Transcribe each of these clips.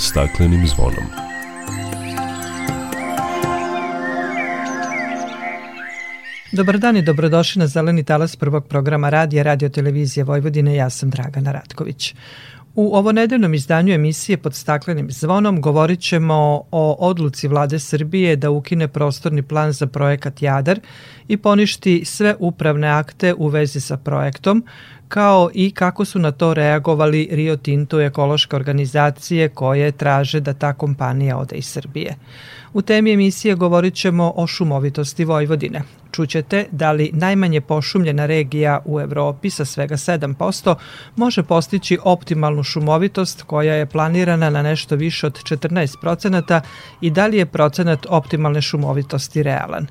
staklenim zvonom. Dobar dan i dobrodošli na Zeleni talas prvog programa radija Radio Televizije Vojvodine. Ja sam Dragana Ratković. U ovonedeljnom izdanju emisije pod staklenim zvonom govorit ćemo o odluci vlade Srbije da ukine prostorni plan za projekat Jadar i poništi sve upravne akte u vezi sa projektom, kao i kako su na to reagovali Rio Tinto i ekološke organizacije koje traže da ta kompanija ode iz Srbije. U temi emisije govorit ćemo o šumovitosti Vojvodine. Čućete da li najmanje pošumljena regija u Evropi sa svega 7% može postići optimalnu šumovitost koja je planirana na nešto više od 14% i da li je procenat optimalne šumovitosti realan.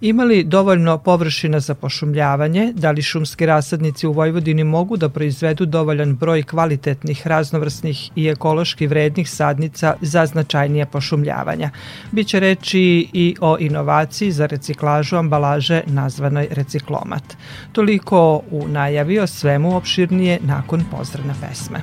Ima li dovoljno površina za pošumljavanje? Da li šumski rasadnici u Vojvodini mogu da proizvedu dovoljan broj kvalitetnih, raznovrsnih i ekološki vrednih sadnica za značajnije pošumljavanja? Biće reči i o inovaciji za reciklažu ambalaže nazvanoj reciklomat. Toliko u najavi o svemu opširnije nakon pozdravne pesme.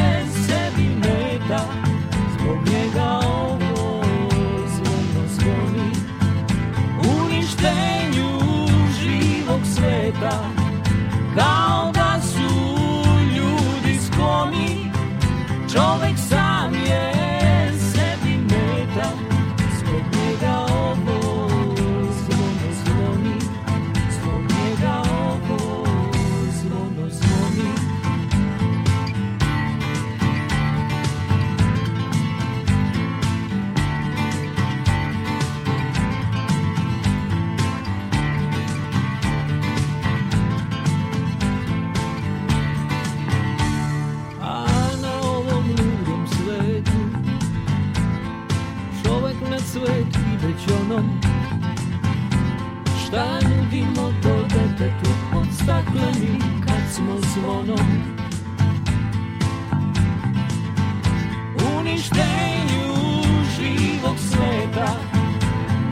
snom Šta nudimo to detetu od stakleni kad smo zvonom Uništenju živog sveta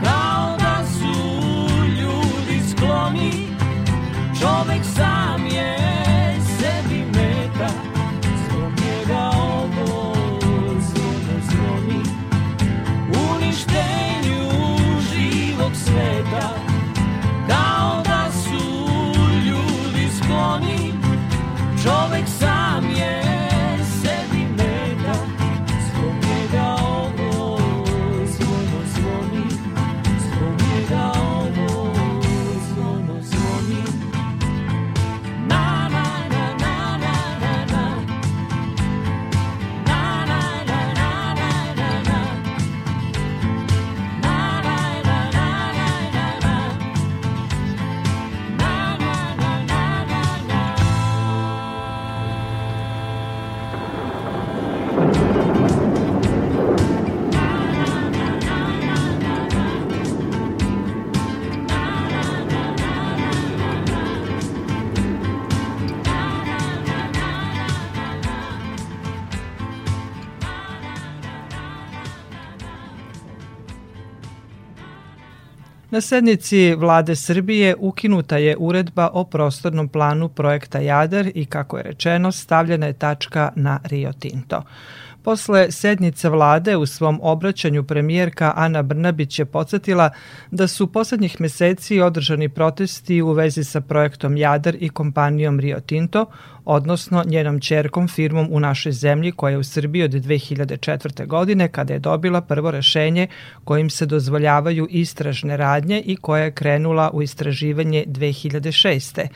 Kao da su ljudi skloni. Čovek sam Na sednici vlade Srbije ukinuta je uredba o prostornom planu projekta Jadar i kako je rečeno stavljena je tačka na Rio Tinto. Posle sednice vlade u svom obraćanju premijerka Ana Brnabić je podsjetila da su poslednjih meseci održani protesti u vezi sa projektom Jadar i kompanijom Rio Tinto, odnosno njenom čerkom firmom u našoj zemlji koja je u Srbiji od 2004. godine kada je dobila prvo rešenje kojim se dozvoljavaju istražne radnje i koja je krenula u istraživanje 2006.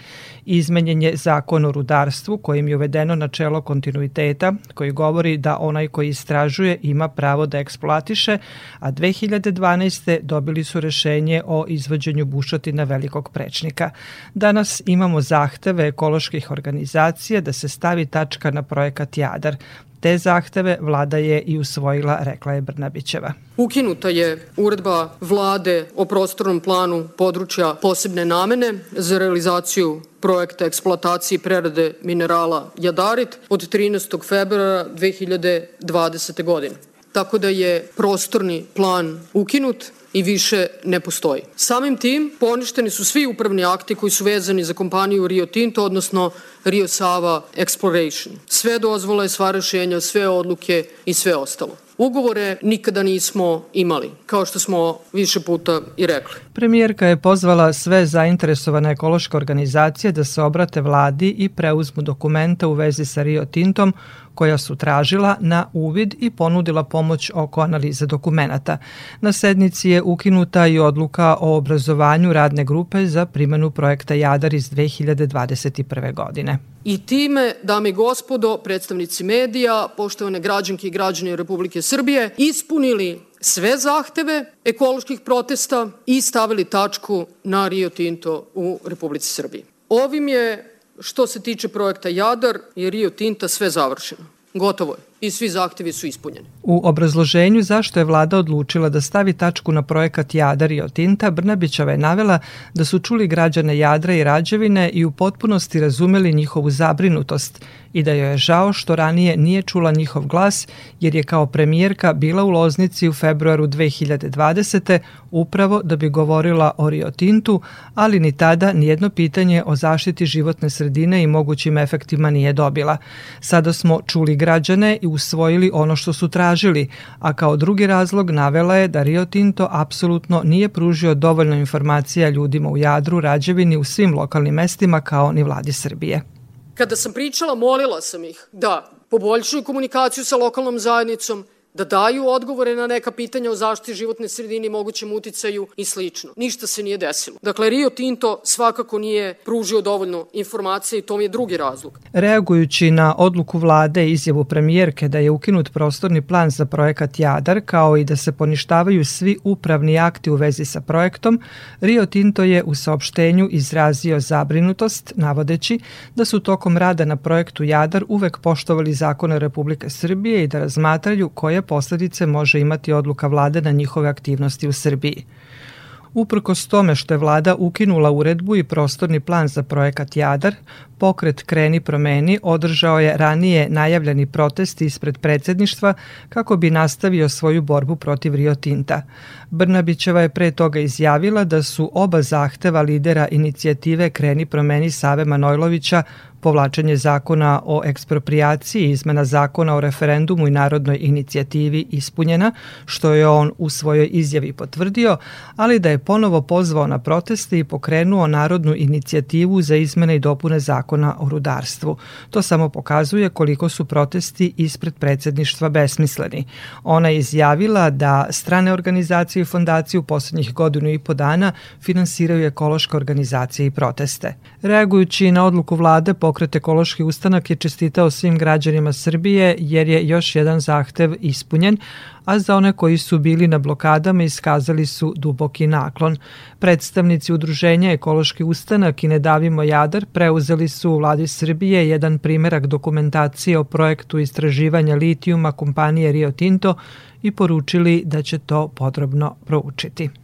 Izmenjen je zakon o rudarstvu kojim je uvedeno načelo kontinuiteta koji govori da onaj koji istražuje ima pravo da eksploatiše, a 2012. dobili su rešenje o izvođenju bušotina velikog prečnika. Danas imamo zahteve ekoloških organizacija da se stavi tačka na projekat Jadar. Te zahteve vlada je i usvojila, rekla je Brnabićeva. Ukinuta je uredba vlade o prostornom planu područja posebne namene za realizaciju projekta eksploatacije prerade minerala Jadarit od 13. februara 2020. godine. Tako da je prostorni plan ukinut i više ne postoji. Samim tim poništeni su svi upravni akti koji su vezani za kompaniju Rio Tinto, odnosno Rio Sava Exploration. Sve dozvole, sva rešenja, sve odluke i sve ostalo. Ugovore nikada nismo imali, kao što smo više puta i rekli. Premijerka je pozvala sve zainteresovane ekološke organizacije da se obrate vladi i preuzmu dokumenta u vezi sa Rio Tintom koja su tražila na uvid i ponudila pomoć oko analize dokumenta. Na sednici je ukinuta i odluka o obrazovanju radne grupe za primenu projekta Jadar iz 2021. godine. I time, dame i gospodo, predstavnici medija, poštovane građanke i građani Republike Srbije, ispunili sve zahteve ekoloških protesta i stavili tačku na Rio Tinto u Republici Srbiji. Ovim je što se tiče projekta Jadar i Rio Tinta sve završeno. Gotovo je i svi zahtevi su ispunjeni. U obrazloženju zašto je vlada odlučila da stavi tačku na projekat Jadar i Otinta, Brnabićeva je navela da su čuli građane Jadra i Rađevine i u potpunosti razumeli njihovu zabrinutost i da joj je žao što ranije nije čula njihov glas jer je kao premijerka bila u Loznici u februaru 2020. upravo da bi govorila o Rio Tintu, ali ni tada nijedno pitanje o zaštiti životne sredine i mogućim efektima nije dobila. Sada smo čuli građane i usvojili ono što su tražili, a kao drugi razlog navela je da Rio Tinto apsolutno nije pružio dovoljno informacija ljudima u Jadru, Rađevini, u svim lokalnim mestima kao ni vladi Srbije. Kada sam pričala, molila sam ih da poboljšaju komunikaciju sa lokalnom zajednicom, da daju odgovore na neka pitanja o zaštiti životne sredine i mogućem uticaju i slično. Ništa se nije desilo. Dakle, Rio Tinto svakako nije pružio dovoljno informacije i to mi je drugi razlog. Reagujući na odluku vlade i izjavu premijerke da je ukinut prostorni plan za projekat Jadar, kao i da se poništavaju svi upravni akti u vezi sa projektom, Rio Tinto je u saopštenju izrazio zabrinutost, navodeći da su tokom rada na projektu Jadar uvek poštovali zakone Republike Srbije i da razmatraju koje posledice može imati odluka vlade na njihove aktivnosti u Srbiji. Uprkos tome što je vlada ukinula uredbu i prostorni plan za projekat Jadar, pokret Kreni promeni održao je ranije najavljeni protest ispred predsedništva kako bi nastavio svoju borbu protiv Rio Tinta. Brnabićeva je pre toga izjavila da su oba zahteva lidera inicijative Kreni promeni Save Manojlovića povlačenje zakona o ekspropriaciji izmena zakona o referendumu i narodnoj inicijativi ispunjena, što je on u svojoj izjavi potvrdio, ali da je ponovo pozvao na proteste i pokrenuo narodnu inicijativu za izmene i dopune zakona o rudarstvu. To samo pokazuje koliko su protesti ispred predsedništva besmisleni. Ona je izjavila da strane organizacije i fondacije u poslednjih godinu i po dana finansiraju ekološke organizacije i proteste. Reagujući na odluku vlade, pokret Ekološki ustanak je čestitao svim građanima Srbije jer je još jedan zahtev ispunjen, a za one koji su bili na blokadama iskazali su duboki naklon. Predstavnici udruženja Ekološki ustanak i Ne davimo Jadar preuzeli su u vladi Srbije jedan primerak dokumentacije o projektu istraživanja litijuma kompanije Rio Tinto i poručili da će to podrobno proučiti.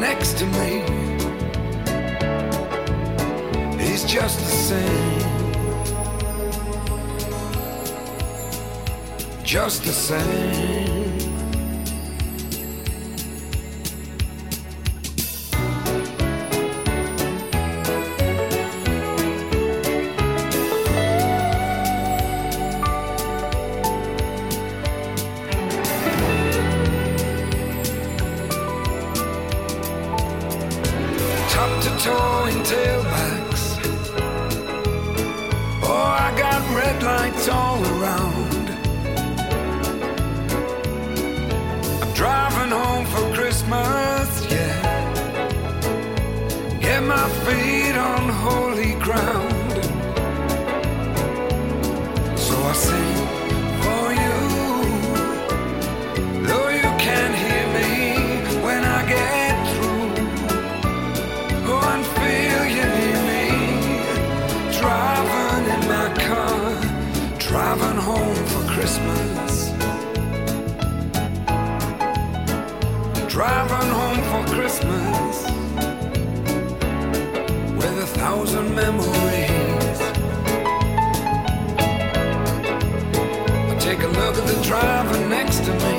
next to me. He's just the same. Just the same. Driving home for Christmas. Driving home for Christmas with a thousand memories. I take a look at the driver next to me.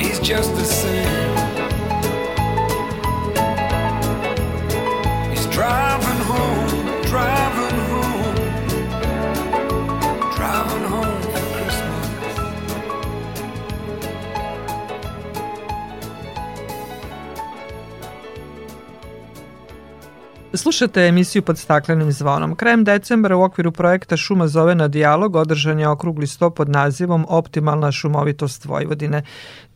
He's just the same. Slušate emisiju pod staklenim zvonom. Krajem decembra u okviru projekta Šuma zove na dijalog održan je okrugli sto pod nazivom Optimalna šumovitost Vojvodine.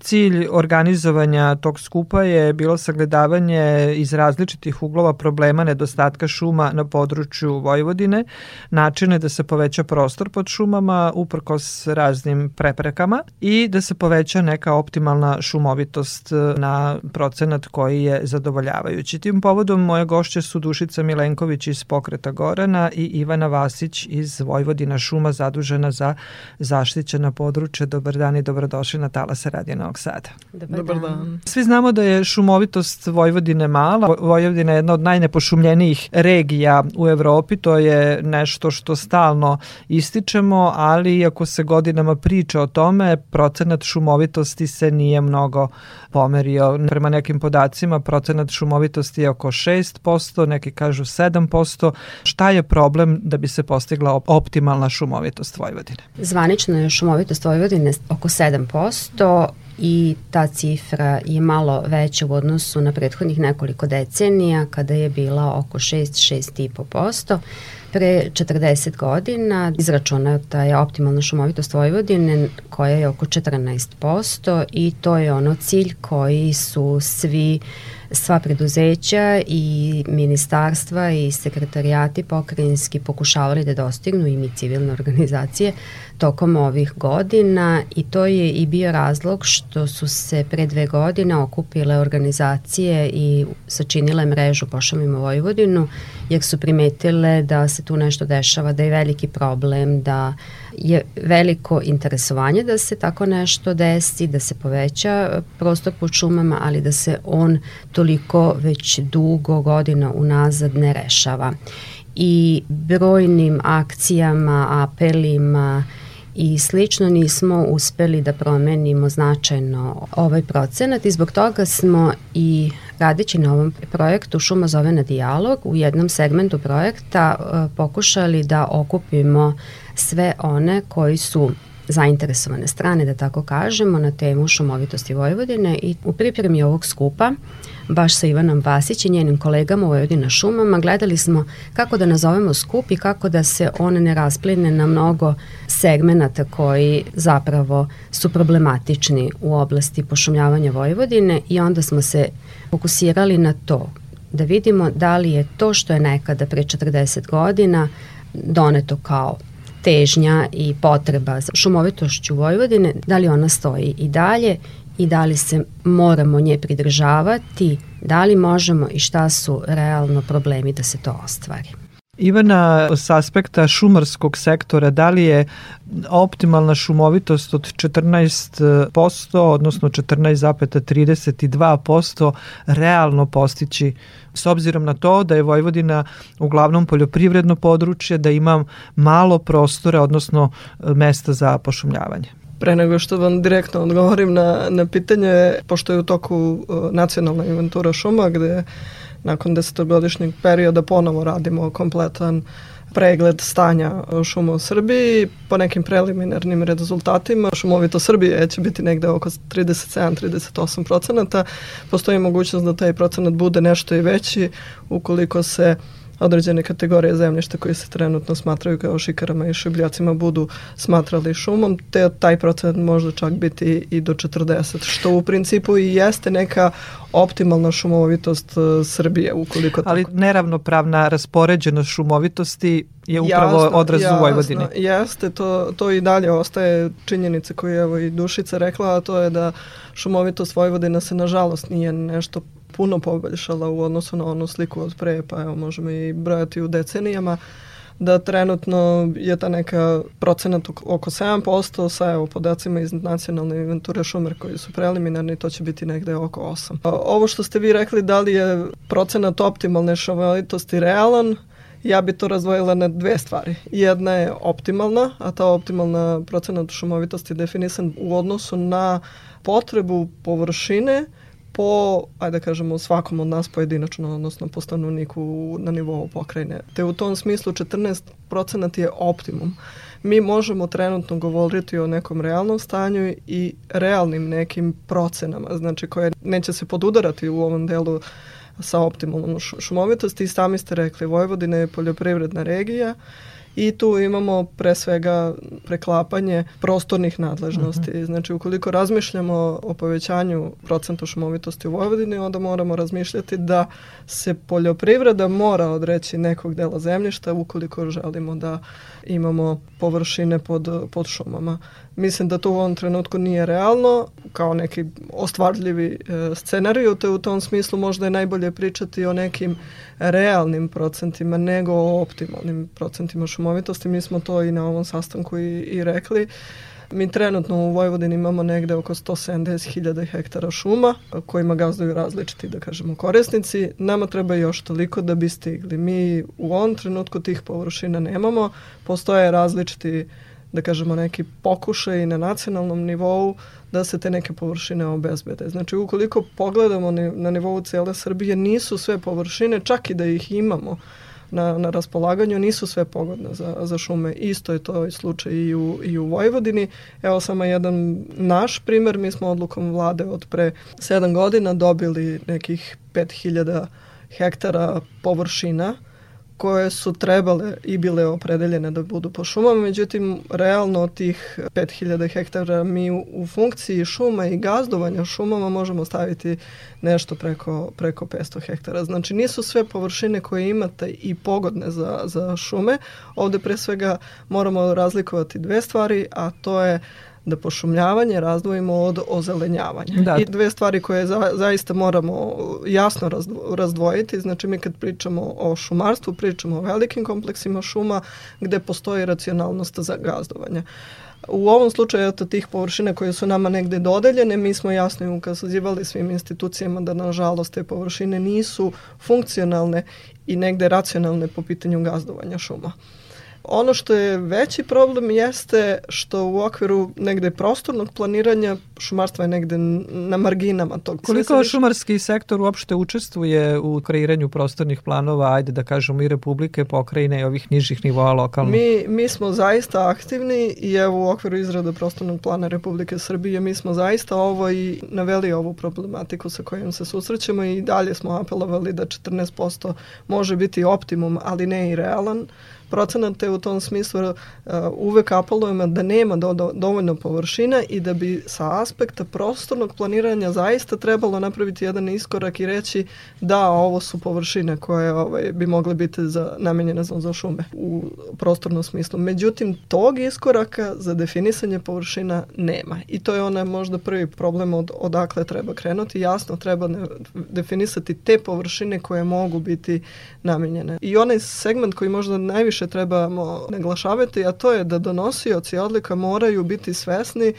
Cilj organizovanja tog skupa je bilo sagledavanje iz različitih uglova problema nedostatka šuma na području Vojvodine, načine da se poveća prostor pod šumama uprkos raznim preprekama i da se poveća neka optimalna šumovitost na procenat koji je zadovoljavajući. Tim povodom moje gošće su Dušica Milenković iz Pokreta Gorana i Ivana Vasić iz Vojvodina šuma zadužena za zaštićena područja. Dobar dan i dobrodošli na Talasa Radio Novog Sada. Dobar, Dobar dan. dan. Svi znamo da je šumovitost Vojvodine mala. Vojvodina je jedna od najnepošumljenijih regija u Evropi. To je nešto što stalno ističemo, ali iako se godinama priča o tome, procenat šumovitosti se nije mnogo pomerio. Prema nekim podacima procenat šumovitosti je oko 6%, neki kažu 7%. Šta je problem da bi se postigla optimalna šumovitost Vojvodine? Zvanično je šumovitost Vojvodine oko 7% i ta cifra je malo veća u odnosu na prethodnih nekoliko decenija kada je bila oko 6-6,5%. Pre 40 godina izračunata je optimalna šumovitost Vojvodine koja je oko 14% i to je ono cilj koji su svi sva preduzeća i ministarstva i sekretarijati pokrajinski pokušavali da dostignu i mi civilne organizacije tokom ovih godina i to je i bio razlog što su se pre dve godine okupile organizacije i sačinile mrežu Pošamimo Vojvodinu jer su primetile da se tu nešto dešava, da je veliki problem, da je veliko interesovanje da se tako nešto desi, da se poveća prostor pod šumama, ali da se on toliko već dugo godina unazad ne rešava. I brojnim akcijama, apelima, i slično nismo uspeli da promenimo značajno ovaj procenat i zbog toga smo i radeći na ovom projektu Šuma zove na dijalog u jednom segmentu projekta pokušali da okupimo sve one koji su zainteresovane strane, da tako kažemo, na temu šumovitosti Vojvodine i u pripremi ovog skupa baš sa Ivanom Vasić i njenim kolegama u Vojvodina šumama gledali smo kako da nazovemo skup i kako da se on ne raspline na mnogo segmenata koji zapravo su problematični u oblasti pošumljavanja Vojvodine i onda smo se fokusirali na to da vidimo da li je to što je nekada pre 40 godina doneto kao težnja i potreba za šumovitošću Vojvodine, da li ona stoji i dalje i da li se moramo nje pridržavati, da li možemo i šta su realno problemi da se to ostvari. Ivana, s aspekta šumarskog sektora, da li je optimalna šumovitost od 14%, odnosno 14,32% realno postići s obzirom na to da je Vojvodina uglavnom poljoprivredno područje, da ima malo prostora, odnosno mesta za pošumljavanje? Pre nego što vam direktno odgovorim na, na pitanje, pošto je u toku uh, nacionalna inventura šuma, gde nakon desetogodišnjeg perioda ponovo radimo kompletan pregled stanja šuma u Srbiji. Po nekim preliminarnim rezultatima šumovito Srbije će biti negde oko 37-38 procenata. Postoji mogućnost da taj procenat bude nešto i veći ukoliko se određene kategorije zemljišta koji se trenutno smatraju kao šikarama i šibljacima budu smatrali šumom, te taj procenat možda čak biti i do 40, što u principu i jeste neka optimalna šumovitost uh, Srbije ukoliko Ali tako. neravnopravna raspoređenost šumovitosti je upravo jasno, odraz u Vojvodini. Jeste, to, to i dalje ostaje činjenica koju je evo i Dušica rekla, a to je da šumovitost Vojvodina se nažalost nije nešto puno poboljšala u odnosu na onu sliku od pre, pa evo možemo i brojati u decenijama da trenutno je ta neka procenat oko 7%, sa evo podacima iz nacionalne inventure šumer koji su preliminarni, to će biti negde oko 8. Ovo što ste vi rekli, da li je procenat optimalne šumovitosti realan, ja bi to razdvojila na dve stvari. Jedna je optimalna, a ta optimalna procenat šumovitosti je definisan u odnosu na potrebu površine po, ajde da kažemo, svakom od nas pojedinačno, odnosno po stanovniku na nivou pokrajine. Te u tom smislu 14% je optimum. Mi možemo trenutno govoriti o nekom realnom stanju i realnim nekim procenama, znači koje neće se podudarati u ovom delu sa optimalnom šumovitosti. I sami ste rekli, Vojvodina je poljoprivredna regija, i tu imamo pre svega preklapanje prostornih nadležnosti. Uh mhm. -huh. Znači, ukoliko razmišljamo o povećanju procenta šumovitosti u Vojvodini, onda moramo razmišljati da se poljoprivreda mora odreći nekog dela zemljišta ukoliko želimo da imamo površine pod, pod šumama. Mislim da to u ovom trenutku nije realno, kao neki ostvarljivi e, scenariju, te u tom smislu možda je najbolje pričati o nekim realnim procentima nego o optimalnim procentima šumovitosti. Mi smo to i na ovom sastanku i, i rekli. Mi trenutno u Vojvodini imamo negde oko 170.000 hektara šuma kojima gazduju različiti, da kažemo, korisnici. Nama treba još toliko da bi stigli. Mi u ovom trenutku tih površina nemamo. Postoje različiti da kažemo neki pokušaj na nacionalnom nivou da se te neke površine obezbede. Znači ukoliko pogledamo na nivou cele Srbije nisu sve površine, čak i da ih imamo na, na raspolaganju, nisu sve pogodne za, za šume. Isto je to slučaj i u, i u Vojvodini. Evo samo jedan naš primer, mi smo odlukom vlade od pre 7 godina dobili nekih 5000 hektara površina koje su trebale i bile opredeljene da budu po šumama, međutim, realno tih 5000 hektara mi u, u funkciji šuma i gazdovanja šumama možemo staviti nešto preko, preko 500 hektara. Znači, nisu sve površine koje imate i pogodne za, za šume. Ovde pre svega moramo razlikovati dve stvari, a to je da pošumljavanje razdvojimo od ozelenjavanja. Da. I dve stvari koje za, zaista moramo jasno razdvojiti, znači mi kad pričamo o šumarstvu, pričamo o velikim kompleksima šuma gde postoji racionalnost za gazdovanje. U ovom slučaju eto, tih površina koje su nama negde dodeljene, mi smo jasno ukazivali svim institucijama da nažalost te površine nisu funkcionalne i negde racionalne po pitanju gazdovanja šuma. Ono što je veći problem jeste što u okviru negde prostornog planiranja šumarstva je negde na marginama tog. Koliko više... šumarski sektor uopšte učestvuje u kreiranju prostornih planova, ajde da kažemo i republike, pokrajine i ovih nižih nivoa lokalno? Mi, mi smo zaista aktivni i evo u okviru izrada prostornog plana Republike Srbije mi smo zaista ovo i naveli ovu problematiku sa kojom se susrećemo i dalje smo apelovali da 14% može biti optimum, ali ne i realan procenat, te u tom smislu uh, uvek apelujemo da nema do, do, dovoljno površina i da bi sa aspekta prostornog planiranja zaista trebalo napraviti jedan iskorak i reći da ovo su površine koje ovaj, bi mogle biti za, namenjene za, za šume u prostornom smislu. Međutim, tog iskoraka za definisanje površina nema i to je ona možda prvi problem od, odakle treba krenuti. Jasno treba ne, definisati te površine koje mogu biti namenjene. I onaj segment koji možda najviše trebamo naglašavati, a to je da donosioci odlika moraju biti svesni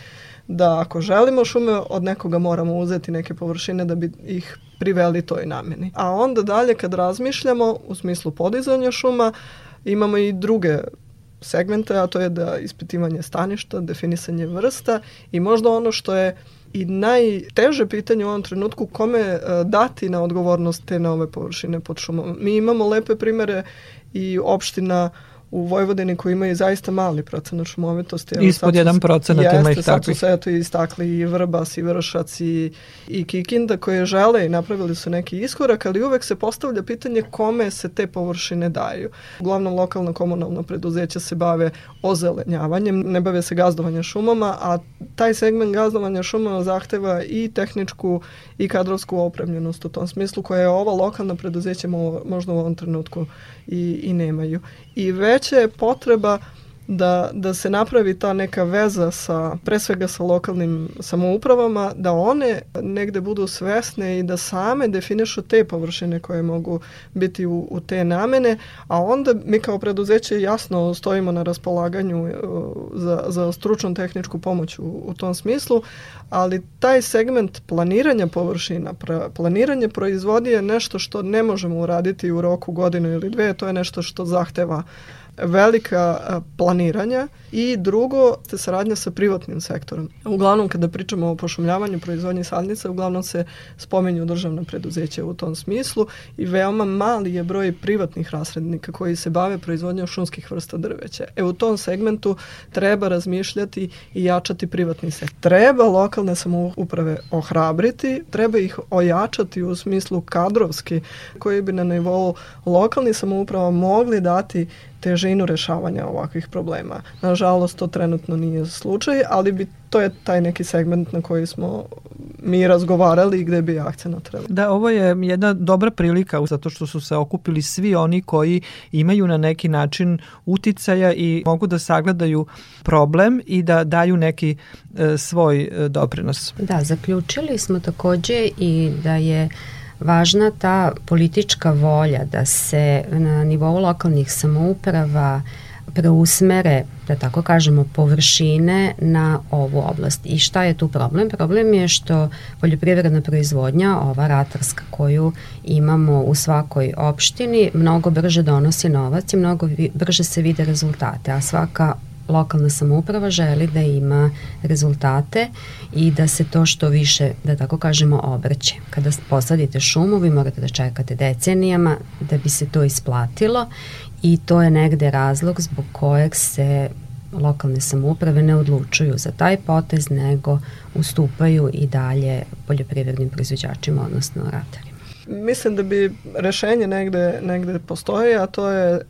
da ako želimo šume, od nekoga moramo uzeti neke površine da bi ih priveli toj nameni. A onda dalje kad razmišljamo u smislu podizanja šuma, imamo i druge segmente, a to je da ispitivanje staništa, definisanje vrsta i možda ono što je i najteže pitanje u ovom trenutku kome e, dati na odgovornost te nove površine pod šumom. Mi imamo lepe primere i opština u Vojvodini koji imaju zaista mali procenat šumovitosti. Evo, Ispod 1% ima ih takvih. Sad su se eto istakli i Vrbas i Vršac i, i Kikinda koje žele i napravili su neki iskorak, ali uvek se postavlja pitanje kome se te površine daju. Uglavnom lokalna komunalna preduzeća se bave ozelenjavanjem, ne bave se gazdovanjem šumama, a taj segment gazdovanja šumama zahteva i tehničku i kadrovsku opremljenost u tom smislu koje ova lokalna preduzeća možda u ovom trenutku i, i nemaju. I veća je potreba da, da se napravi ta neka veza sa, pre svega sa lokalnim samoupravama, da one negde budu svesne i da same definišu te površine koje mogu biti u, u te namene, a onda mi kao preduzeće jasno stojimo na raspolaganju e, za, za stručnu tehničku pomoć u, u tom smislu, ali taj segment planiranja površina, planiranje proizvodi je nešto što ne možemo uraditi u roku godinu ili dve, to je nešto što zahteva uh, velika planiranja i drugo te saradnja sa privatnim sektorom. Uglavnom kada pričamo o pošumljavanju proizvodnje sadnica, uglavnom se spomenju državna preduzeća u tom smislu i veoma mali je broj privatnih rasrednika koji se bave proizvodnjom šumskih vrsta drveća. E u tom segmentu treba razmišljati i jačati privatni sektor. Treba lokalne samouprave ohrabriti, treba ih ojačati u smislu kadrovski koji bi na nivou lokalnih samouprava mogli dati težinu rešavanja ovakvih problema. Nažalost, to trenutno nije slučaj, ali bi to je taj neki segment na koji smo mi razgovarali i gde bi akcent trebalo. Da, ovo je jedna dobra prilika zato što su se okupili svi oni koji imaju na neki način uticaja i mogu da sagledaju problem i da daju neki e, svoj e, doprinos. Da, zaključili smo takođe i da je važna ta politička volja da se na nivou lokalnih samouprava preusmere, da tako kažemo, površine na ovu oblast. I šta je tu problem? Problem je što poljoprivredna proizvodnja, ova ratarska koju imamo u svakoj opštini, mnogo brže donosi novac i mnogo brže se vide rezultate, a svaka lokalna samouprava želi da ima rezultate i da se to što više, da tako kažemo, obrće. Kada posadite šumu, vi morate da čekate decenijama da bi se to isplatilo i to je negde razlog zbog kojeg se lokalne samouprave ne odlučuju za taj potez, nego ustupaju i dalje poljoprivrednim proizvođačima, odnosno ratarima. Mislim da bi rešenje negde, negde postoji, a to je e,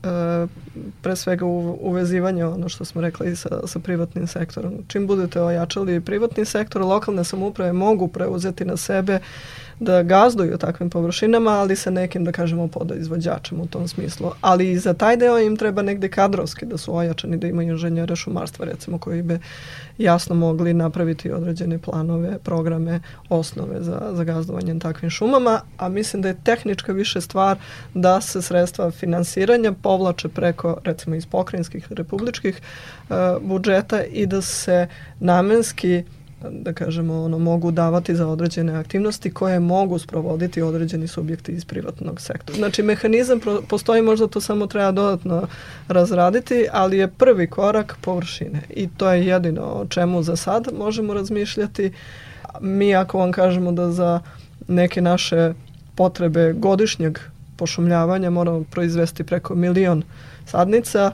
pre svega u, uvezivanje ono što smo rekli sa, sa privatnim sektorom. Čim budete ojačali privatni sektor, lokalne samouprave mogu preuzeti na sebe da gazduju takvim površinama, ali sa nekim, da kažemo, podizvođačem u tom smislu. Ali i za taj deo im treba negde kadrovski da su ojačani, da imaju inženjere šumarstva, recimo, koji bi jasno mogli napraviti određene planove, programe, osnove za, za gazdovanje takvim šumama, a mislim da je tehnička više stvar da se sredstva finansiranja povlače preko, recimo, iz pokrinjskih republičkih uh, budžeta i da se namenski da kažemo, ono, mogu davati za određene aktivnosti koje mogu sprovoditi određeni subjekti iz privatnog sektora. Znači, mehanizam postoji, možda to samo treba dodatno razraditi, ali je prvi korak površine i to je jedino o čemu za sad možemo razmišljati. Mi ako vam kažemo da za neke naše potrebe godišnjeg pošumljavanja moramo proizvesti preko milion sadnica,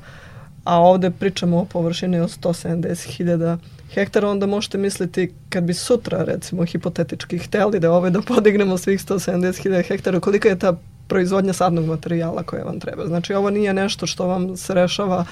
a ovde pričamo o površini od 170.000 hektara, onda možete misliti kad bi sutra, recimo, hipotetički hteli da ove da podignemo svih 170.000 hektara, kolika je ta proizvodnja sadnog materijala koje vam treba. Znači ovo nije nešto što vam se rešava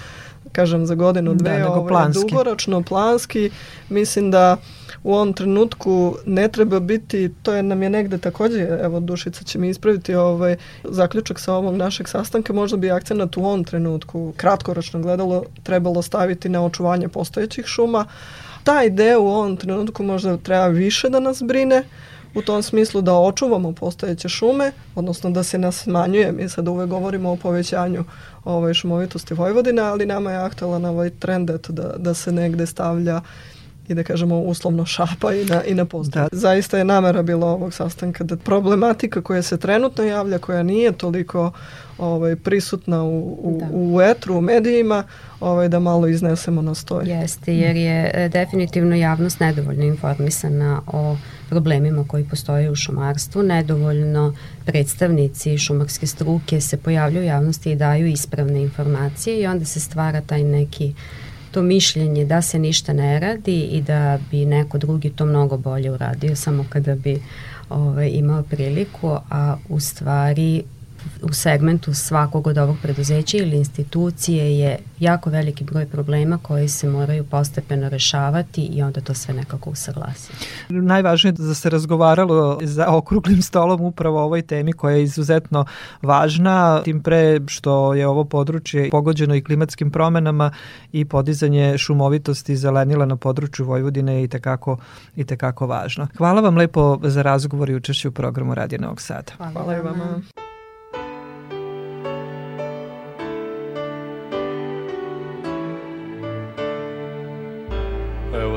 kažem za godinu, Da, dve, nego ovo je planski. dugoročno, planski. Mislim da u ovom trenutku ne treba biti, to je nam je negde takođe, evo Dušica će mi ispraviti ovaj zaključak sa ovog našeg sastanka, možda bi akcenat u ovom trenutku kratkoročno gledalo trebalo staviti na očuvanje postojećih šuma. Ta ideja u ovom trenutku možda treba više da nas brine, u tom smislu da očuvamo postojeće šume, odnosno da se nas smanjuje. Mi sad uvek govorimo o povećanju ovaj, šumovitosti Vojvodine, ali nama je aktualan ovaj trend da, da se negde stavlja i da kažemo uslovno šapa i na, i na postoje. Da. Zaista je namera bila ovog sastanka da problematika koja se trenutno javlja, koja nije toliko ovaj, prisutna u, u, Da. u etru, u medijima, ovaj, da malo iznesemo na stoj. Jeste, jer je e, definitivno javnost nedovoljno informisana o problemima koji postoje u šumarstvu, nedovoljno predstavnici šumarske struke se pojavljaju u javnosti i daju ispravne informacije i onda se stvara taj neki to mišljenje da se ništa ne radi i da bi neko drugi to mnogo bolje uradio samo kada bi ovaj, imao priliku, a u stvari u segmentu svakog od ovog preduzeća ili institucije je jako veliki broj problema koji se moraju postepeno rešavati i onda to sve nekako usaglasiti. Najvažnije je da se razgovaralo za okruglim stolom upravo o ovoj temi koja je izuzetno važna, tim pre što je ovo područje pogođeno i klimatskim promenama i podizanje šumovitosti i zelenila na području Vojvodine je i tekako, i tekako važno. Hvala vam lepo za razgovor i učešće u programu Radio Novog Sada. Hvala i vama. It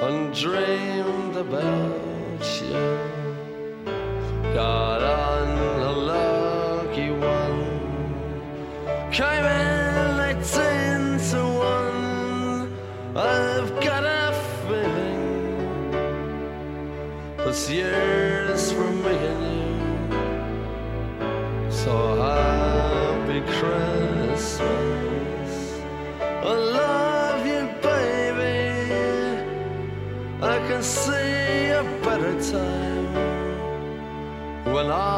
and dreamed about you. Got on a lucky one, came in eighteen to one. I've got a feeling this year's for me and you. So see a better time when all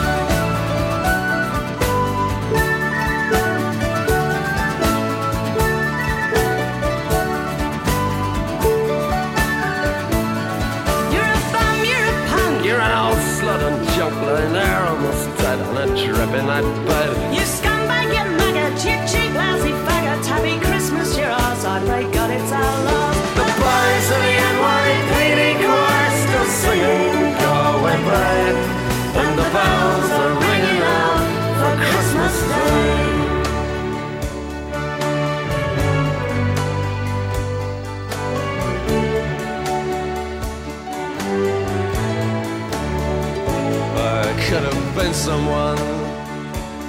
In that bed. You scumbag, you maggot, you cheap, lousy faggot. Happy Christmas, you're ours. I pray God it's our loss. The boys of the NYPD choir still singing Go away, babe And the bells are ringing out for Christmas Day I could have been someone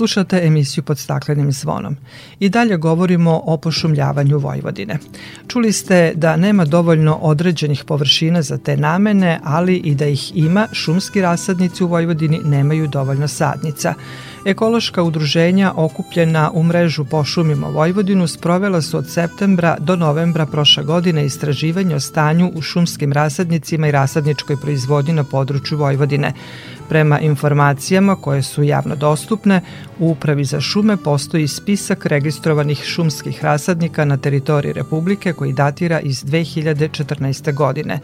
Slušate emisiju pod staklenim zvonom. I dalje govorimo o pošumljavanju Vojvodine. Čuli ste da nema dovoljno određenih površina za te namene, ali i da ih ima, šumski rasadnici u Vojvodini nemaju dovoljno sadnica. Ekološka udruženja okupljena u mrežu Pošumimo Vojvodinu sprovela su od septembra do novembra prošle godine istraživanje o stanju u šumskim rasadnicima i rasadničkoj proizvodnji na području Vojvodine. Prema informacijama koje su javno dostupne, u Upravi za šume postoji spisak registrovanih šumskih rasadnika na teritoriji Republike koji datira iz 2014. godine.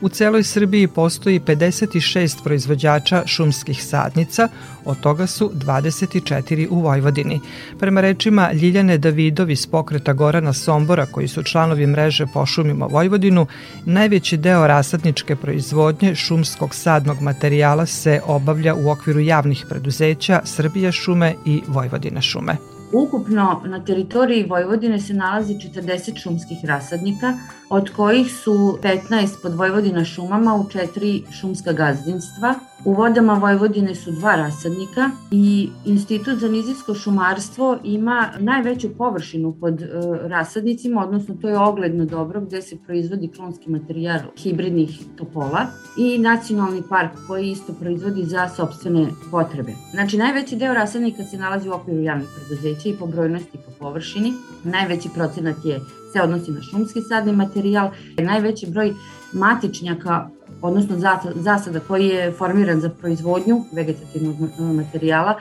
U celoj Srbiji postoji 56 proizvođača šumskih sadnica, od toga su 24 u Vojvodini. Prema rečima Ljiljane Davidov iz pokreta Gorana Sombora, koji su članovi mreže Pošumimo Vojvodinu, najveći deo rasadničke proizvodnje šumskog sadnog materijala se obavlja u okviru javnih preduzeća Srbija šume i Vojvodina šume. Ukupno na teritoriji Vojvodine se nalazi 40 šumskih rasadnika, od kojih su 15 pod Vojvodina šumama u četiri šumska gazdinstva. U vodama Vojvodine su dva rasadnika i Institut za nizijsko šumarstvo ima najveću površinu pod uh, rasadnicima, odnosno to je ogledno dobro gde se proizvodi klonski materijal hibridnih topola i nacionalni park koji isto proizvodi za sobstvene potrebe. Znači najveći deo rasadnika se nalazi u okviru javnih preduzeća i po brojnosti i po površini. Najveći procenat je se odnosi na šumski sadni materijal. Najveći broj matičnjaka odnosno zasada koji je formiran za proizvodnju vegetativnog materijala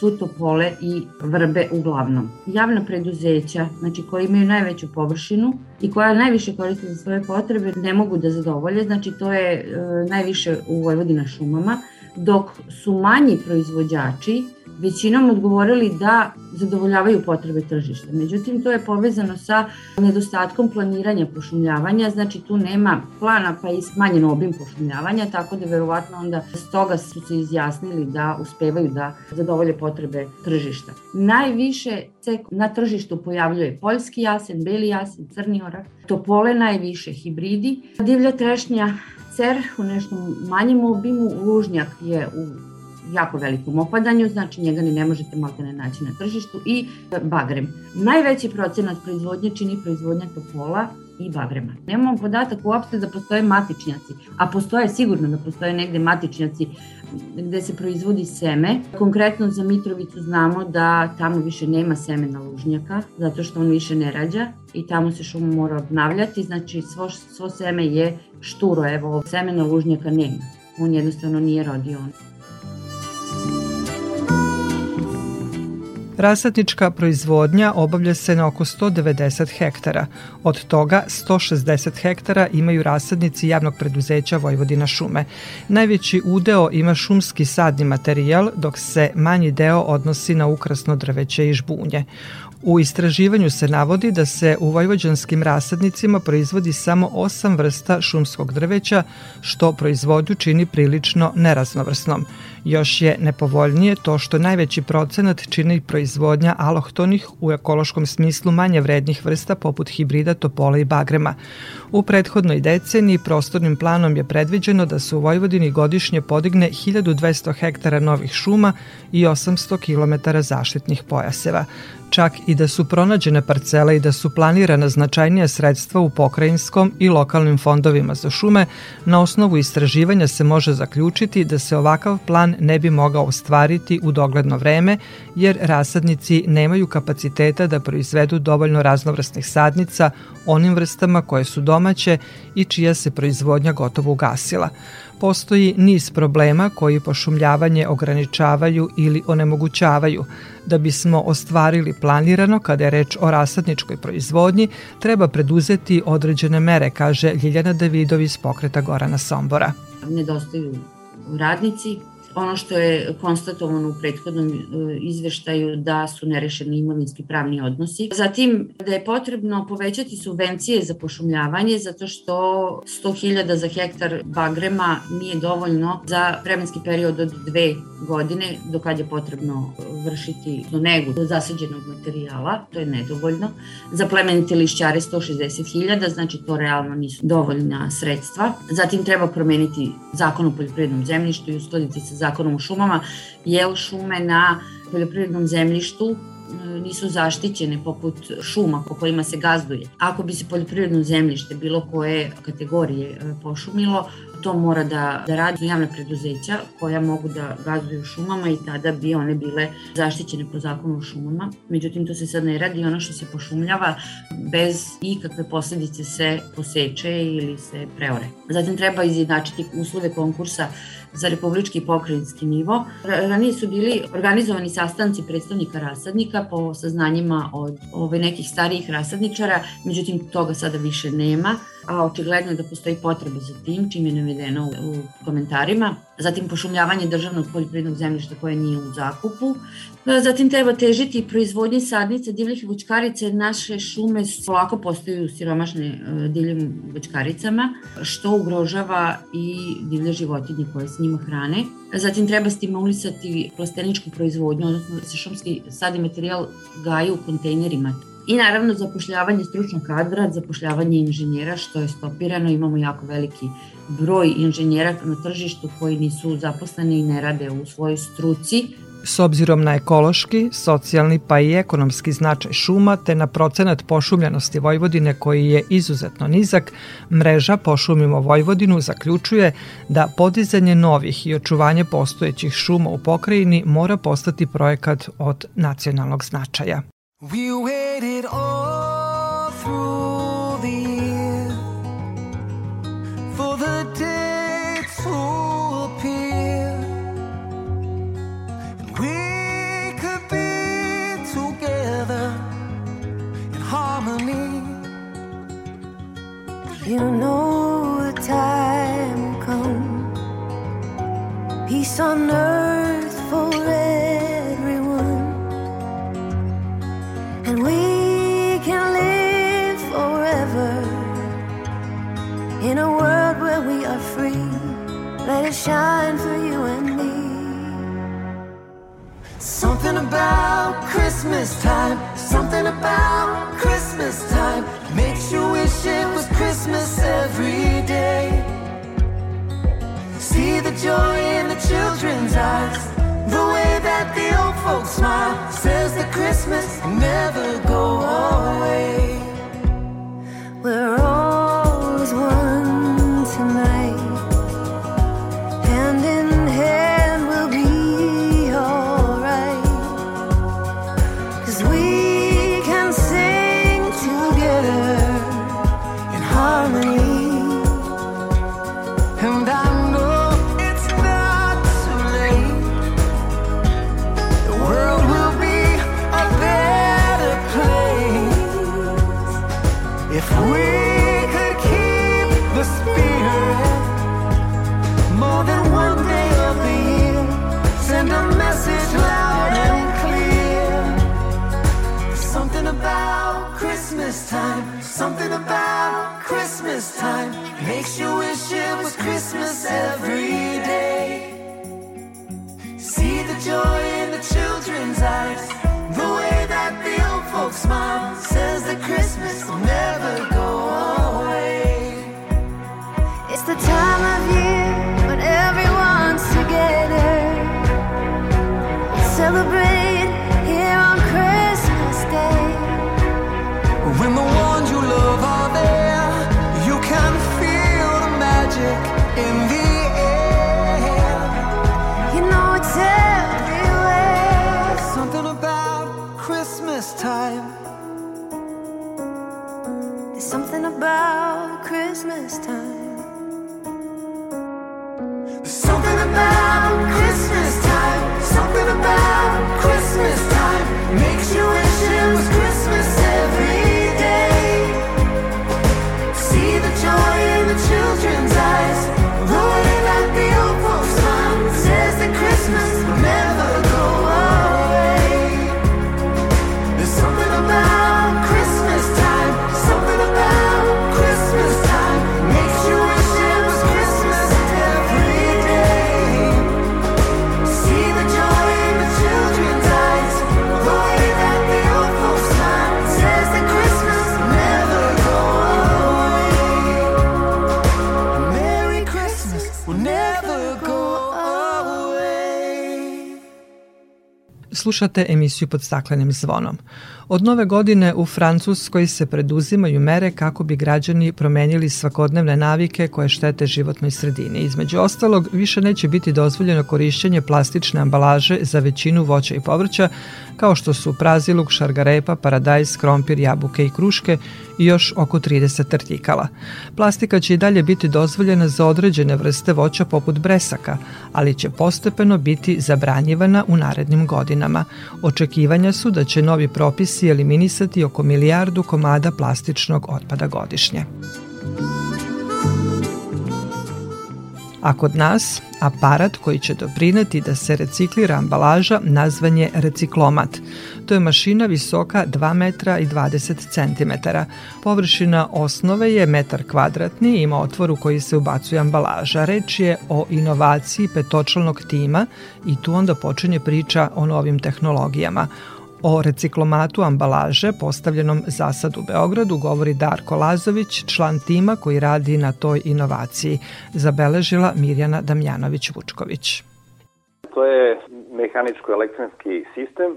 su topole i vrbe uglavnom. Javna preduzeća, znači koji imaju najveću površinu i koja najviše koriste za svoje potrebe, ne mogu da zadovolje, znači to je e, najviše u Vojvodina šumama, dok su manji proizvođači većinom odgovorili da zadovoljavaju potrebe tržišta. Međutim, to je povezano sa nedostatkom planiranja pošumljavanja, znači tu nema plana pa i smanjen obim pošumljavanja, tako da verovatno onda stoga su se izjasnili da uspevaju da zadovolje potrebe tržišta. Najviše se na tržištu pojavljuje poljski jasen, beli jasen, crni orak, topole najviše hibridi, divlja trešnja cer u nešto manjem obimu, lužnjak je u jako velikom opadanju, znači njega ni ne možete malte ne naći na tržištu i e, bagrem. Najveći procenat proizvodnje čini proizvodnja topola i bagrema. Nemamo podatak uopšte da postoje matičnjaci, a postoje sigurno da postoje negde matičnjaci gde se proizvodi seme. Konkretno za Mitrovicu znamo da tamo više nema semena lužnjaka, zato što on više ne rađa i tamo se šuma mora obnavljati, znači svo, svo seme je šturo, evo semena lužnjaka nema. On jednostavno nije rodio Rasadnička proizvodnja obavlja se na oko 190 hektara. Od toga 160 hektara imaju rasadnici javnog preduzeća Vojvodina šume. Najveći udeo ima šumski sadni materijal, dok se manji deo odnosi na ukrasno drveće i žbunje. U istraživanju se navodi da se u vojvođanskim rasadnicima proizvodi samo osam vrsta šumskog drveća, što proizvodnju čini prilično neraznovrsnom. Još je nepovoljnije to što najveći procenat čini proizvodnja alohtonih u ekološkom smislu manje vrednih vrsta poput hibrida topola i bagrema. U prethodnoj deceniji prostornim planom je predviđeno da se u Vojvodini godišnje podigne 1200 hektara novih šuma i 800 km zaštitnih pojaseva čak i da su pronađene parcele i da su planirana značajnija sredstva u pokrajinskom i lokalnim fondovima za šume, na osnovu istraživanja se može zaključiti da se ovakav plan ne bi mogao ostvariti u dogledno vreme, jer rasadnici nemaju kapaciteta da proizvedu dovoljno raznovrsnih sadnica onim vrstama koje su domaće i čija se proizvodnja gotovo ugasila postoji niz problema koji pošumljavanje ograničavaju ili onemogućavaju. Da bismo ostvarili planirano kada je reč o rasadničkoj proizvodnji, treba preduzeti određene mere, kaže Ljiljana Davidov iz pokreta Gorana Sombora. Nedostaju radnici, ono što je konstatovano u prethodnom e, izveštaju da su nerešeni imovinski pravni odnosi. Zatim da je potrebno povećati subvencije za pošumljavanje zato što 100.000 za hektar bagrema nije dovoljno za vremenski period od dve godine do kad je potrebno vršiti negu zasađenog materijala, to je nedovoljno. Za plemenite lišćare 160.000, znači to realno nisu dovoljna sredstva. Zatim treba promeniti zakon o poljoprivrednom zemljištu i uskladiti se zakonom o šumama, jel šume na poljoprivrednom zemljištu e, nisu zaštićene poput šuma po kojima se gazduje. Ako bi se poljoprivredno zemljište bilo koje kategorije e, pošumilo, to mora da, da radi javna preduzeća koja mogu da gazduju šumama i tada bi one bile zaštićene po zakonu o šumama. Međutim, to se sad ne radi, ono što se pošumljava bez ikakve posledice se poseče ili se preore. Zatim treba izjednačiti uslove konkursa za republički pokrajinski nivo. Ranije su bili organizovani sastanci predstavnika rasadnika po saznanjima od ove, nekih starijih rasadničara, međutim toga sada više nema a očigledno je da postoji potreba za tim, čim je navedeno u, komentarima. Zatim pošumljavanje državnog poljoprivrednog zemljišta koje nije u zakupu. Zatim treba težiti proizvodnji sadnica divljih voćkarica jer naše šume polako postaju siromašne e, divljim voćkaricama, što ugrožava i divlje životinje koje s njima hrane. Zatim treba stimulisati plasteničku proizvodnju, odnosno da se šumski sad i materijal gaje u kontejnerima I naravno zapošljavanje stručnog kadra, zapošljavanje inženjera što je stopirano, imamo jako veliki broj inženjera na tržištu koji nisu zaposleni i ne rade u svojoj struci. S obzirom na ekološki, socijalni pa i ekonomski značaj šuma te na procenat pošumljenosti Vojvodine koji je izuzetno nizak, mreža Pošumimo Vojvodinu zaključuje da podizanje novih i očuvanje postojećih šuma u pokrajini mora postati projekat od nacionalnog značaja. We waited all through the year for the day to appear, and we could be together in harmony. You know the time comes, peace on earth in a world where we are free. Let it shine for you and me. Something about Christmas time, something about Christmas time makes you wish it was Christmas every day. See the joy in the children's eyes the way that the old folks smile says that Christmas never go away. Something about Christmas time makes you wish it was Christmas every day. See the joy in the children's eyes, the way that the old folks smile says that Christmas will never time. There's something about Christmas time. There's something about Slušate emisiju pod staklenim zvonom. Od nove godine u Francuskoj se preduzimaju mere kako bi građani promenili svakodnevne navike koje štete životnoj sredini. Između ostalog, više neće biti dozvoljeno korišćenje plastične ambalaže za većinu voća i povrća, kao što su praziluk, šargarepa, paradajz, krompir, jabuke i kruške i još oko 30 artikala. Plastika će i dalje biti dozvoljena za određene vrste voća poput bresaka, ali će postepeno biti zabranjivana u narednim godinama. Očekivanja su da će novi propisi eliminisati oko milijardu komada plastičnog otpada godišnje. A kod nas, aparat koji će doprineti da se reciklira ambalaža nazvan je reciklomat. To je mašina visoka 2 metra i 20 centimetara. Površina osnove je metar kvadratni i ima otvor u koji se ubacuje ambalaža. Reč je o inovaciji petočlanog tima i tu onda počinje priča o novim tehnologijama. O reciklomatu ambalaže postavljenom zasad u Beogradu govori Darko Lazović, član tima koji radi na toj inovaciji, zabeležila Mirjana Damjanović-Vučković. To je mehaničko-elektronski sistem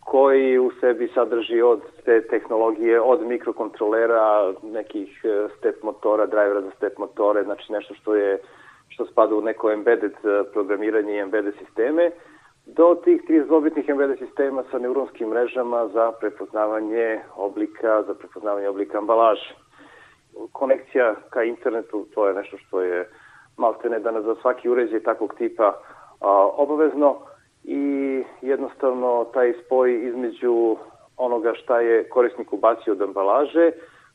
koji u sebi sadrži od te tehnologije, od mikrokontrolera, nekih e, step motora, drivera za step motore, znači nešto što je što spada u neko embedded e, programiranje i embedded sisteme, do tih 32-bitnih embedded sistema sa neuronskim mrežama za prepoznavanje oblika, za prepoznavanje oblika ambalaže. Konekcija ka internetu, to je nešto što je maltene danas za svaki uređaj takvog tipa a, obavezno i jednostavno taj spoj između onoga šta je korisnik ubacio od ambalaže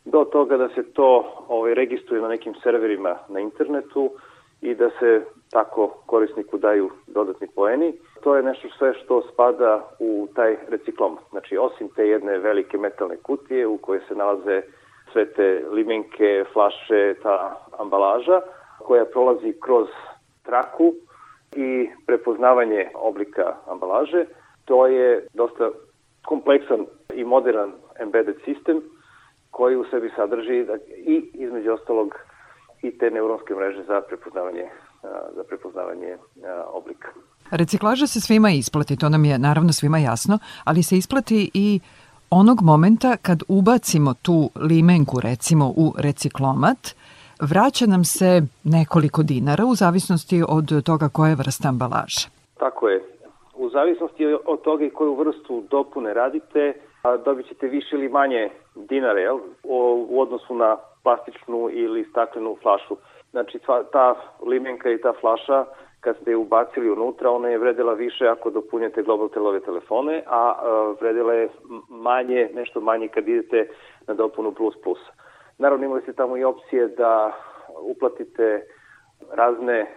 do toga da se to ovaj, registruje na nekim serverima na internetu i da se tako korisniku daju dodatni poeni. To je nešto sve što spada u taj reciklomat. Znači, osim te jedne velike metalne kutije u kojoj se nalaze sve te limenke, flaše, ta ambalaža, koja prolazi kroz traku i prepoznavanje oblika ambalaže, to je dosta kompleksan i modern embedded sistem koji u sebi sadrži i između ostalog i te neuronske mreže za prepoznavanje za prepoznavanje oblika. Reciklaža se svima isplati, to nam je naravno svima jasno, ali se isplati i onog momenta kad ubacimo tu limenku recimo u reciklomat, vraća nam se nekoliko dinara u zavisnosti od toga koje vrsta ambalaže. Tako je. U zavisnosti od toga i koju vrstu dopune radite, dobit ćete više ili manje dinara jel, u odnosu na plastičnu ili staklenu flašu. Znači ta limenka i ta flaša kad ste je ubacili unutra, ona je vredela više ako dopunjate Globaltelove telefone, a vredela je manje, nešto manje kad idete na dopunu plus plus. Naravno imali ste tamo i opcije da uplatite razne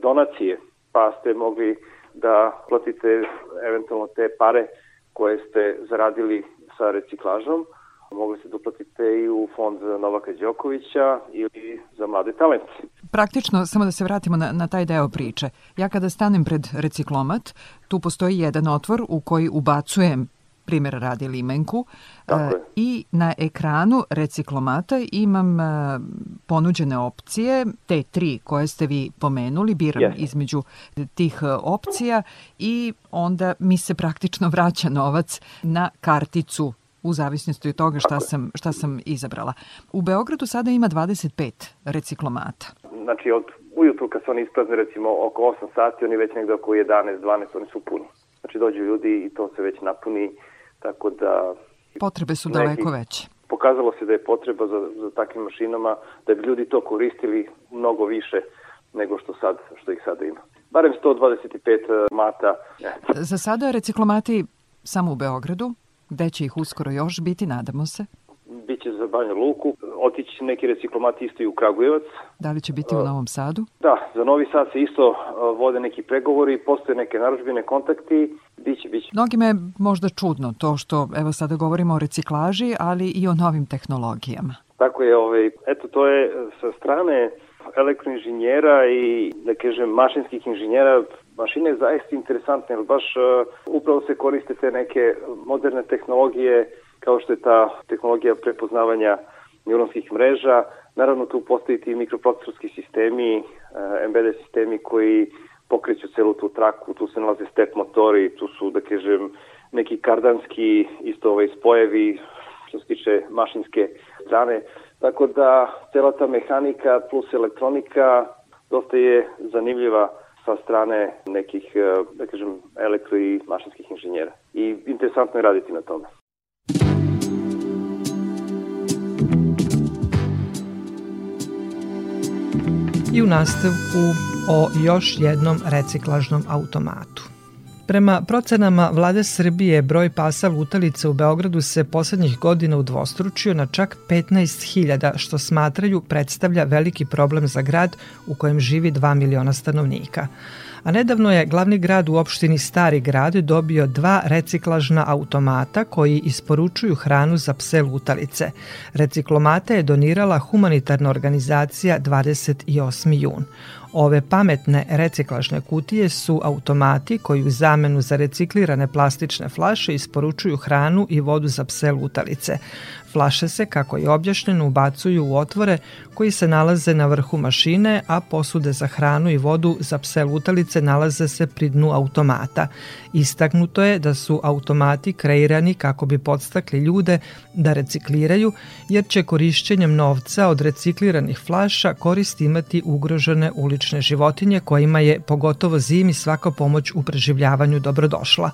donacije, pa ste mogli da platite eventualno te pare koje ste zaradili sa reciklažom, mogli ste da uplatite i u fond za Novaka Đokovića ili za mlade talente. Praktično, samo da se vratimo na, na taj deo priče. Ja kada stanem pred reciklomat, tu postoji jedan otvor u koji ubacujem primjera radi limenku Tako e, je. i na ekranu reciklomata imam e, ponuđene opcije, te tri koje ste vi pomenuli, biram Jeste. između tih e, opcija i onda mi se praktično vraća novac na karticu u zavisnosti od toga šta sam, šta sam izabrala. U Beogradu sada ima 25 reciklomata. Znači, od ujutru kad se oni isprazne, recimo oko 8 sati, oni već negde oko 11, 12, oni su puni. Znači, dođu ljudi i to se već napuni, tako da Potrebe su daleko veće. pokazalo se da je potreba za, za takvim mašinama, da bi ljudi to koristili mnogo više nego što sad što ih sada ima. Barem 125 mata. E, Za sada reciklomati samo u Beogradu, gde će ih uskoro još biti, nadamo se. Biće za Banju Luku, otići neki reciklomati isto i u Kragujevac. Da li će biti u Novom Sadu? Da, za Novi Sad se isto vode neki pregovori, postoje neke naručbine, kontakti, biće, biće. Mnogima je možda čudno to što, evo sada govorimo o reciklaži, ali i o novim tehnologijama. Tako je, ovaj, eto to je sa strane elektroinženjera i da kažem mašinskih inženjera mašine je zaista interesantne, jer baš uh, upravo se koriste te neke moderne tehnologije kao što je ta tehnologija prepoznavanja neuronskih mreža. Naravno tu postoji ti mikroprocesorski sistemi, uh, embedded sistemi koji pokreću celu tu traku, tu se nalaze step motori, tu su, da kažem, neki kardanski isto ovaj spojevi što se tiče mašinske strane. Tako da cela ta mehanika plus elektronika dosta je zanimljiva sa strane nekih, eh, da kažem, elektro i mašinskih inženjera. I interesantno je raditi na tome. i u nastavku o još jednom reciklažnom automatu. Prema procenama vlade Srbije, broj pasa lutalica u Beogradu se poslednjih godina udvostručio na čak 15.000, što smatraju predstavlja veliki problem za grad u kojem živi 2 miliona stanovnika. A nedavno je glavni grad u opštini Stari grad dobio dva reciklažna automata koji isporučuju hranu za pse lutalice. Reciklomate je donirala humanitarna organizacija 28. jun. Ove pametne reciklažne kutije su automati koji u zamenu za reciklirane plastične flaše isporučuju hranu i vodu za pse lutalice. Flaše se, kako je objašnjeno, ubacuju u otvore koji se nalaze na vrhu mašine, a posude za hranu i vodu za pse lutalice nalaze se pri dnu automata. Istaknuto je da su automati kreirani kako bi podstakli ljude da recikliraju, jer će korišćenjem novca od recikliranih flaša korist imati ugrožene ulične životinje kojima je pogotovo zimi svaka pomoć u preživljavanju dobrodošla.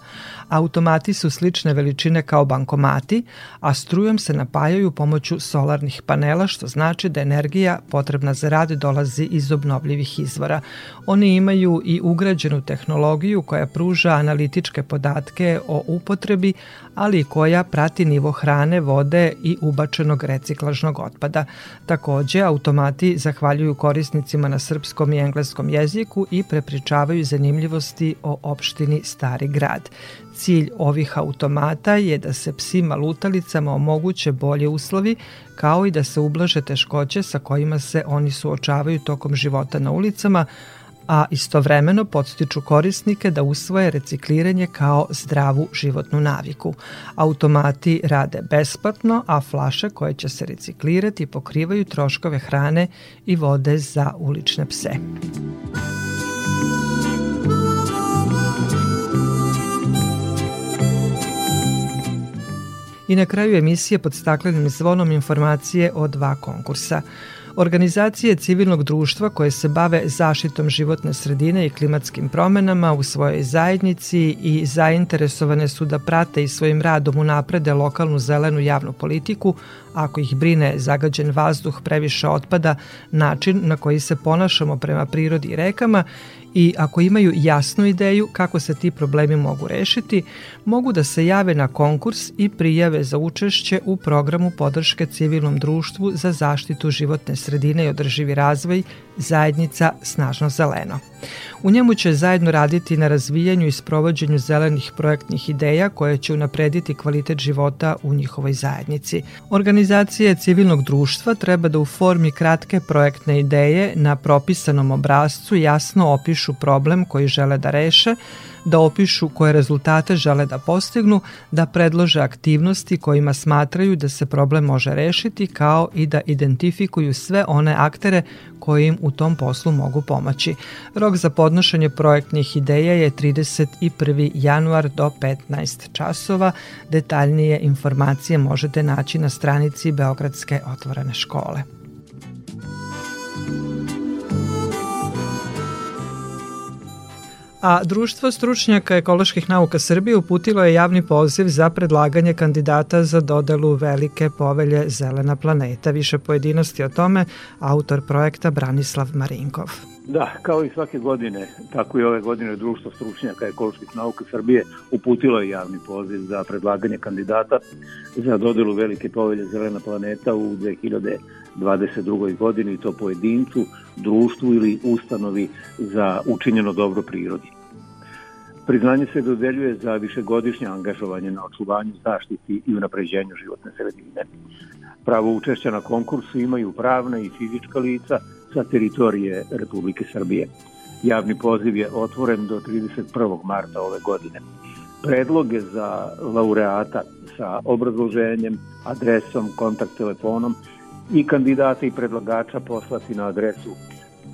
Automati su slične veličine kao bankomati, a strujom se napajaju pomoću solarnih panela, što znači da energija potrebna za rad dolazi iz obnovljivih izvora. Oni imaju i ugrađenu tehnologiju koja pruža analitičke podatke o upotrebi, ali koja prati nivo hrane, vode i ubačenog reciklažnog otpada. Takođe, automati zahvaljuju korisnicima na srpskom i engleskom jeziku i prepričavaju zanimljivosti o opštini Stari grad. Cilj ovih automata je da se psima lutalicama omoguće bolje uslovi, kao i da se ublaže teškoće sa kojima se oni suočavaju tokom života na ulicama, a istovremeno podstiču korisnike da usvoje recikliranje kao zdravu životnu naviku. Automati rade besplatno, a flaše koje će se reciklirati pokrivaju troškove hrane i vode za ulične pse. I na kraju emisije pod staklenim zvonom informacije o dva konkursa. Organizacije civilnog društva koje se bave zaštitom životne sredine i klimatskim promenama u svojoj zajednici i zainteresovane su da prate i svojim radom unaprede lokalnu zelenu javnu politiku, ako ih brine zagađen vazduh, previše otpada, način na koji se ponašamo prema prirodi i rekama i ako imaju jasnu ideju kako se ti problemi mogu rešiti, mogu da se jave na konkurs i prijave za učešće u programu podrške civilnom društvu za zaštitu životne sredine i održivi razvoj zajednica Snažno zeleno. U njemu će zajedno raditi na razvijanju i sprovođenju zelenih projektnih ideja koje će unaprediti kvalitet života u njihovoj zajednici. Organizacije civilnog društva treba da u formi kratke projektne ideje na propisanom obrazcu jasno opišu problem koji žele da reše, da opišu koje rezultate žele da postignu, da predlože aktivnosti kojima smatraju da se problem može rešiti, kao i da identifikuju sve one aktere koji im u tom poslu mogu pomoći. Rok za podnošenje projektnih ideja je 31. januar do 15 časova. Detaljnije informacije možete naći na stranici Beogradske otvorene škole. A Društvo stručnjaka ekoloških nauka Srbije uputilo je javni poziv za predlaganje kandidata za dodelu velike povelje Zelena planeta. Više pojedinosti o tome autor projekta Branislav Marinkov. Da, kao i svake godine, tako i ove godine Društvo stručnjaka ekoloških nauka Srbije uputilo je javni poziv za predlaganje kandidata za dodelu velike povelje Zelena planeta u 2022. godini, to pojedincu, društvu ili ustanovi za učinjeno dobro prirodi. Priznanje se dodeljuje za višegodišnje angažovanje na očuvanju, zaštiti i unapređenju životne sredine. Pravo učešća na konkursu imaju pravna i fizička lica sa teritorije Republike Srbije. Javni poziv je otvoren do 31. marta ove godine. Predloge za laureata sa obrazloženjem, adresom, kontakt telefonom i kandidata i predlagača poslati na adresu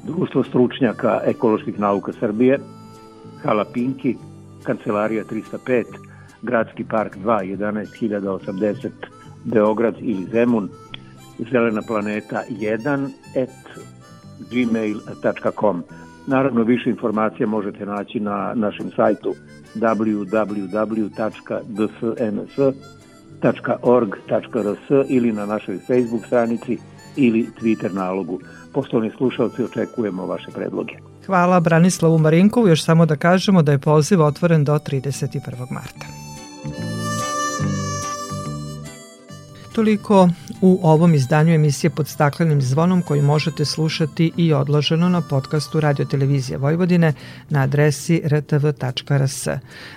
Društvo stručnjaka ekoloških nauka Srbije, Hala Pinki, Kancelarija 305, Gradski park 2, 11080, Beograd ili Zemun, Zelena planeta 1, et gmail.com. Naravno, više informacija možete naći na našem sajtu www.dsns.org.rs ili na našoj Facebook stranici ili Twitter nalogu. Poštovani slušalci, očekujemo vaše predloge. Hvala Branislavu Marinkovu, još samo da kažemo da je poziv otvoren do 31. marta. Toliko u ovom izdanju emisije pod staklenim zvonom koji možete slušati i odloženo na podcastu Radio Televizije Vojvodine na adresi rtv.rs.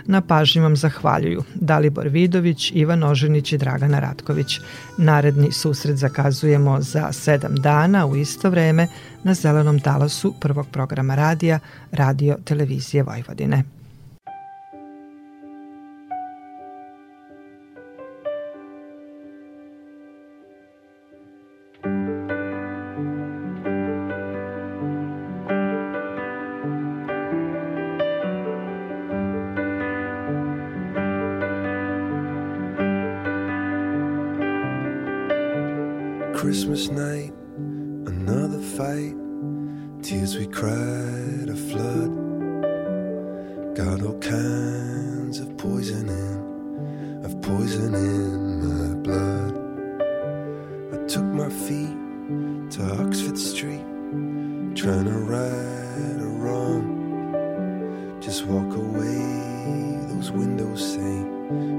Na pažnji vam zahvaljuju Dalibor Vidović, Ivan Oženić i Dragana Ratković. Naredni susret zakazujemo za sedam dana u isto vreme na zelenom talasu prvog programa radija Radio Televizije Vojvodine. All kinds of poison in, of poison in my blood. I took my feet to Oxford Street, trying to right a wrong. Just walk away, those windows say,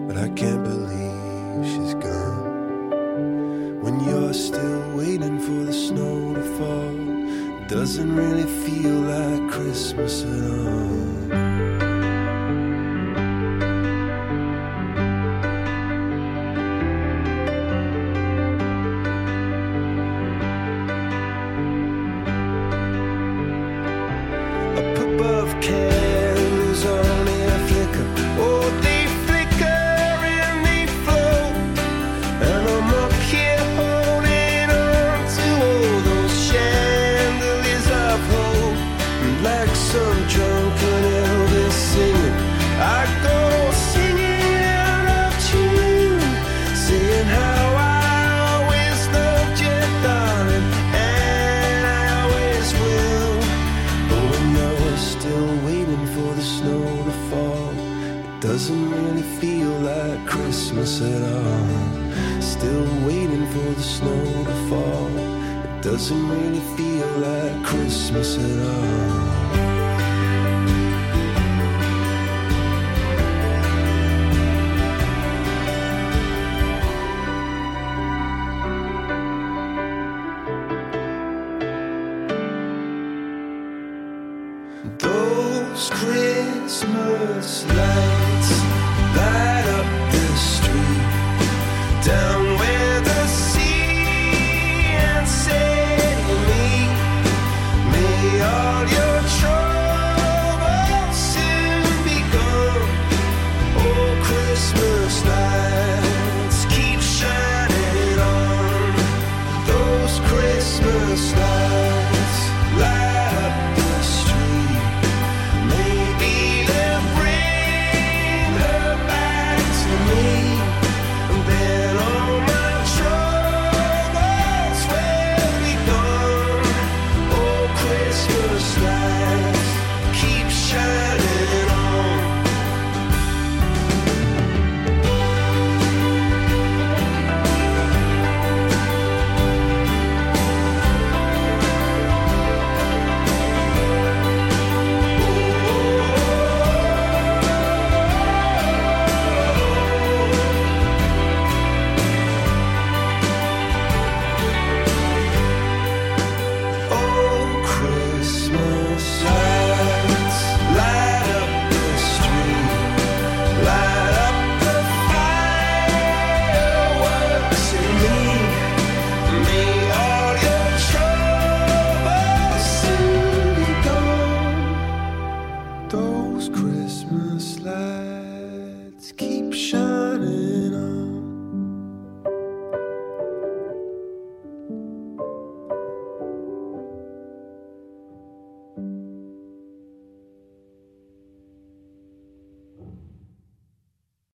but I can't believe she's gone. When you're still waiting for the snow to fall, doesn't really feel like Christmas at all.